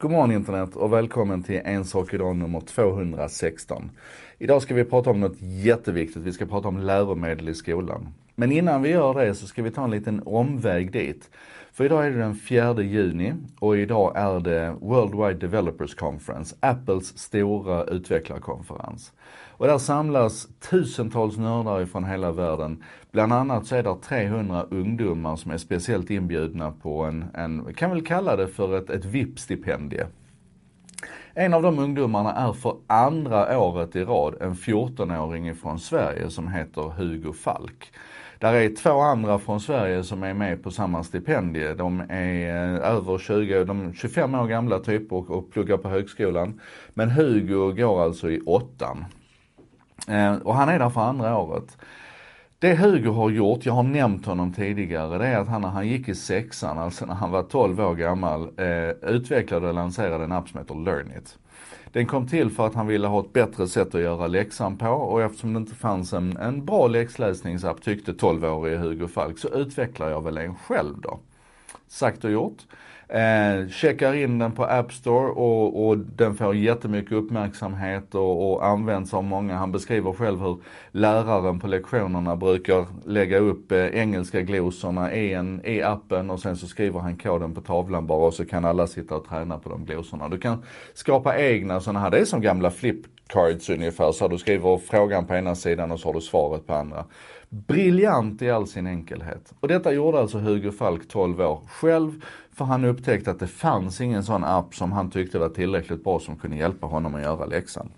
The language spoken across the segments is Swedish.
God morgon internet och välkommen till En sak idag nummer 216. Idag ska vi prata om något jätteviktigt. Vi ska prata om läromedel i skolan. Men innan vi gör det så ska vi ta en liten omväg dit. För idag är det den 4 juni och idag är det Worldwide Developers Conference, Apples stora utvecklarkonferens. Och där samlas tusentals nördar ifrån hela världen. Bland annat så är det 300 ungdomar som är speciellt inbjudna på en, en kan väl kalla det för ett, ett VIP-stipendie. En av de ungdomarna är för andra året i rad en 14-åring från Sverige som heter Hugo Falk. Där är två andra från Sverige som är med på samma stipendie. De är eh, över 20, de är 25 år gamla typ och, och pluggar på högskolan. Men Hugo går alltså i åttan. Eh, och han är där för andra året. Det Hugo har gjort, jag har nämnt honom tidigare, det är att han när han gick i sexan, alltså när han var 12 år gammal, eh, utvecklade och lanserade en app som heter Learnit. Den kom till för att han ville ha ett bättre sätt att göra läxan på och eftersom det inte fanns en, en bra läxläsningsapp tyckte 12-årige Hugo Falk så utvecklar jag väl en själv då. Sagt och gjort. Eh, checkar in den på App Store och, och den får jättemycket uppmärksamhet och, och används av många. Han beskriver själv hur läraren på lektionerna brukar lägga upp eh, engelska glosorna i, en, i appen och sen så skriver han koden på tavlan bara och så kan alla sitta och träna på de glosorna. Du kan skapa egna sådana här, det är som gamla flipcards ungefär, så du skriver frågan på ena sidan och så har du svaret på andra. Briljant i all sin enkelhet. Och detta gjorde alltså Hugo Falk 12 år själv för han upptäckte att det fanns ingen sån app som han tyckte var tillräckligt bra som kunde hjälpa honom att göra läxan.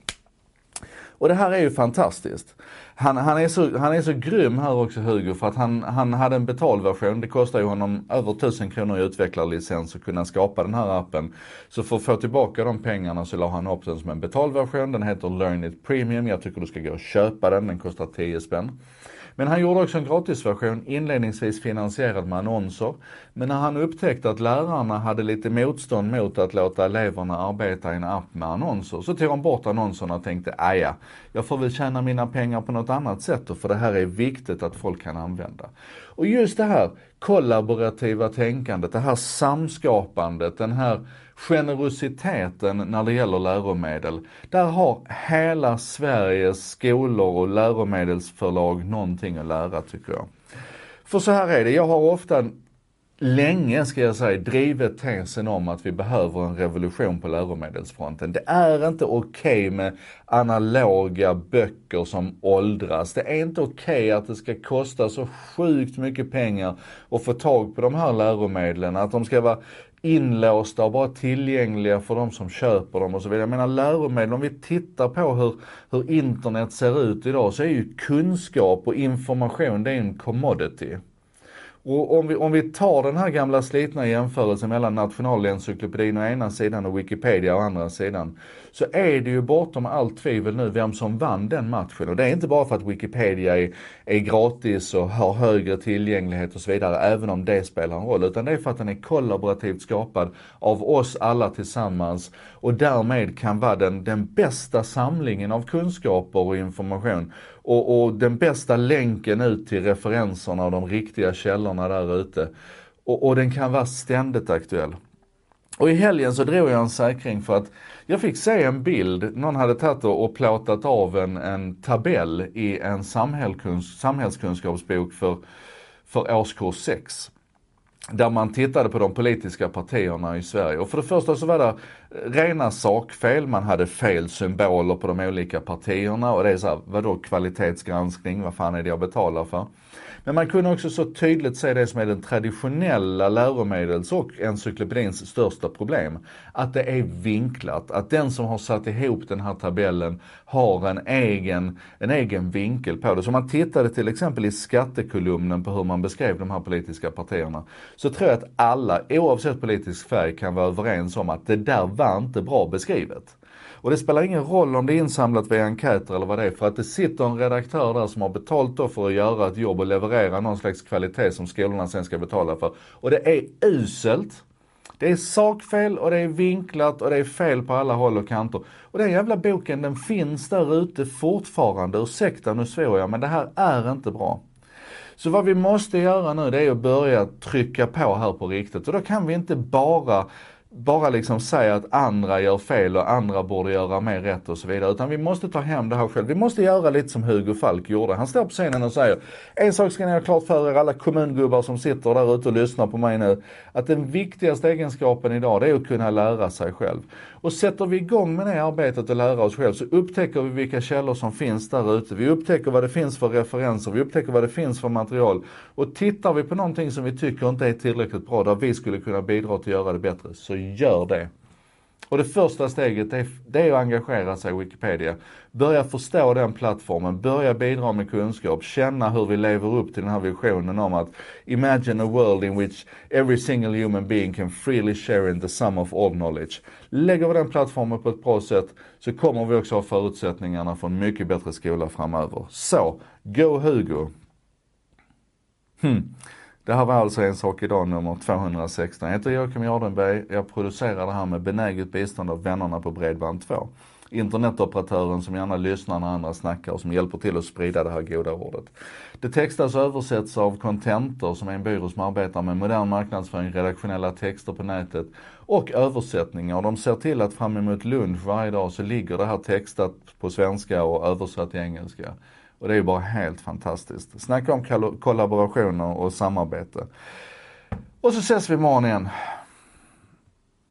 Och det här är ju fantastiskt. Han, han, är, så, han är så grym här också Hugo för att han, han hade en betalversion. Det kostar ju honom över 1000 kronor i utvecklarlicens att kunna skapa den här appen. Så för att få tillbaka de pengarna så la han upp den som en betalversion. Den heter Learn It Premium. Jag tycker du ska gå och köpa den. Den kostar 10 spänn. Men han gjorde också en gratisversion inledningsvis finansierad med annonser. Men när han upptäckte att lärarna hade lite motstånd mot att låta eleverna arbeta i en app med annonser så tog han bort annonserna och tänkte, ah, aja, jag får väl tjäna mina pengar på något annat sätt då, för det här är viktigt att folk kan använda. Och just det här kollaborativa tänkandet, det här samskapandet, den här generositeten när det gäller läromedel. Där har hela Sveriges skolor och läromedelsförlag någonting att lära tycker jag. För så här är det, jag har ofta länge, ska jag säga, drivit tesen om att vi behöver en revolution på läromedelsfronten. Det är inte okej okay med analoga böcker som åldras. Det är inte okej okay att det ska kosta så sjukt mycket pengar att få tag på de här läromedlen. Att de ska vara inlåsta och bara tillgängliga för de som köper dem och så vidare. Jag menar läromedel, om vi tittar på hur, hur internet ser ut idag så är ju kunskap och information det är en commodity. Och om vi, om vi tar den här gamla slitna jämförelsen mellan Nationalencyklopedin å ena sidan och Wikipedia å andra sidan. Så är det ju bortom allt tvivel nu vem som vann den matchen. Och det är inte bara för att Wikipedia är, är gratis och har högre tillgänglighet och så vidare, även om det spelar en roll. Utan det är för att den är kollaborativt skapad av oss alla tillsammans och därmed kan vara den, den bästa samlingen av kunskaper och information och, och den bästa länken ut till referenserna och de riktiga källorna där ute. Och, och den kan vara ständigt aktuell. Och i helgen så drog jag en säkring för att jag fick se en bild, någon hade tagit och plåtat av en, en tabell i en samhällskunskapsbok för, för årskurs 6 där man tittade på de politiska partierna i Sverige. Och för det första så var det rena sakfel, man hade fel symboler på de olika partierna och det är såhär, vadå kvalitetsgranskning, vad fan är det jag betalar för? Men man kunde också så tydligt se det som är den traditionella läromedels och encyklopedins största problem. Att det är vinklat, att den som har satt ihop den här tabellen har en egen, en egen vinkel på det. Så om man tittade till exempel i skattekolumnen på hur man beskrev de här politiska partierna, så tror jag att alla, oavsett politisk färg, kan vara överens om att det där var inte bra beskrivet. Och det spelar ingen roll om det är insamlat via enkäter eller vad det är, för att det sitter en redaktör där som har betalt då för att göra ett jobb och leverera någon slags kvalitet som skolorna sen ska betala för. Och det är uselt. Det är sakfel och det är vinklat och det är fel på alla håll och kanter. Och den jävla boken den finns där ute fortfarande, ursäkta nu svor jag, men det här är inte bra. Så vad vi måste göra nu det är att börja trycka på här på riktigt och då kan vi inte bara bara liksom säga att andra gör fel och andra borde göra mer rätt och så vidare. Utan vi måste ta hem det här själv. Vi måste göra lite som Hugo Falk gjorde. Han står på scenen och säger, en sak ska ni ha klart för er alla kommungubbar som sitter där ute och lyssnar på mig nu. Att den viktigaste egenskapen idag det är att kunna lära sig själv. Och sätter vi igång med det arbetet och lära oss själv så upptäcker vi vilka källor som finns där ute. Vi upptäcker vad det finns för referenser, vi upptäcker vad det finns för material. Och tittar vi på någonting som vi tycker inte är tillräckligt bra, där vi skulle kunna bidra till att göra det bättre, så gör det. Och det första steget är, det är att engagera sig i Wikipedia. Börja förstå den plattformen, börja bidra med kunskap, känna hur vi lever upp till den här visionen om att imagine a world in which every single human being can freely share in the sum of all knowledge. Lägger vi den plattformen på ett bra sätt så kommer vi också ha förutsättningarna för en mycket bättre skola framöver. Så, go Hugo! Hmm. Det här var alltså En sak idag nummer 216. Jag heter Joakim Jardenberg. Jag producerar det här med benäget bistånd av vännerna på Bredband2. Internetoperatören som gärna lyssnar när andra snackar och som hjälper till att sprida det här goda ordet. Det textas och översätts av Contentor som är en byrå som arbetar med modern marknadsföring, redaktionella texter på nätet och översättningar. De ser till att fram emot lunch varje dag så ligger det här textat på svenska och översatt till engelska. Och det är ju bara helt fantastiskt. Snacka om kollaborationer och samarbete. Och så ses vi imorgon igen.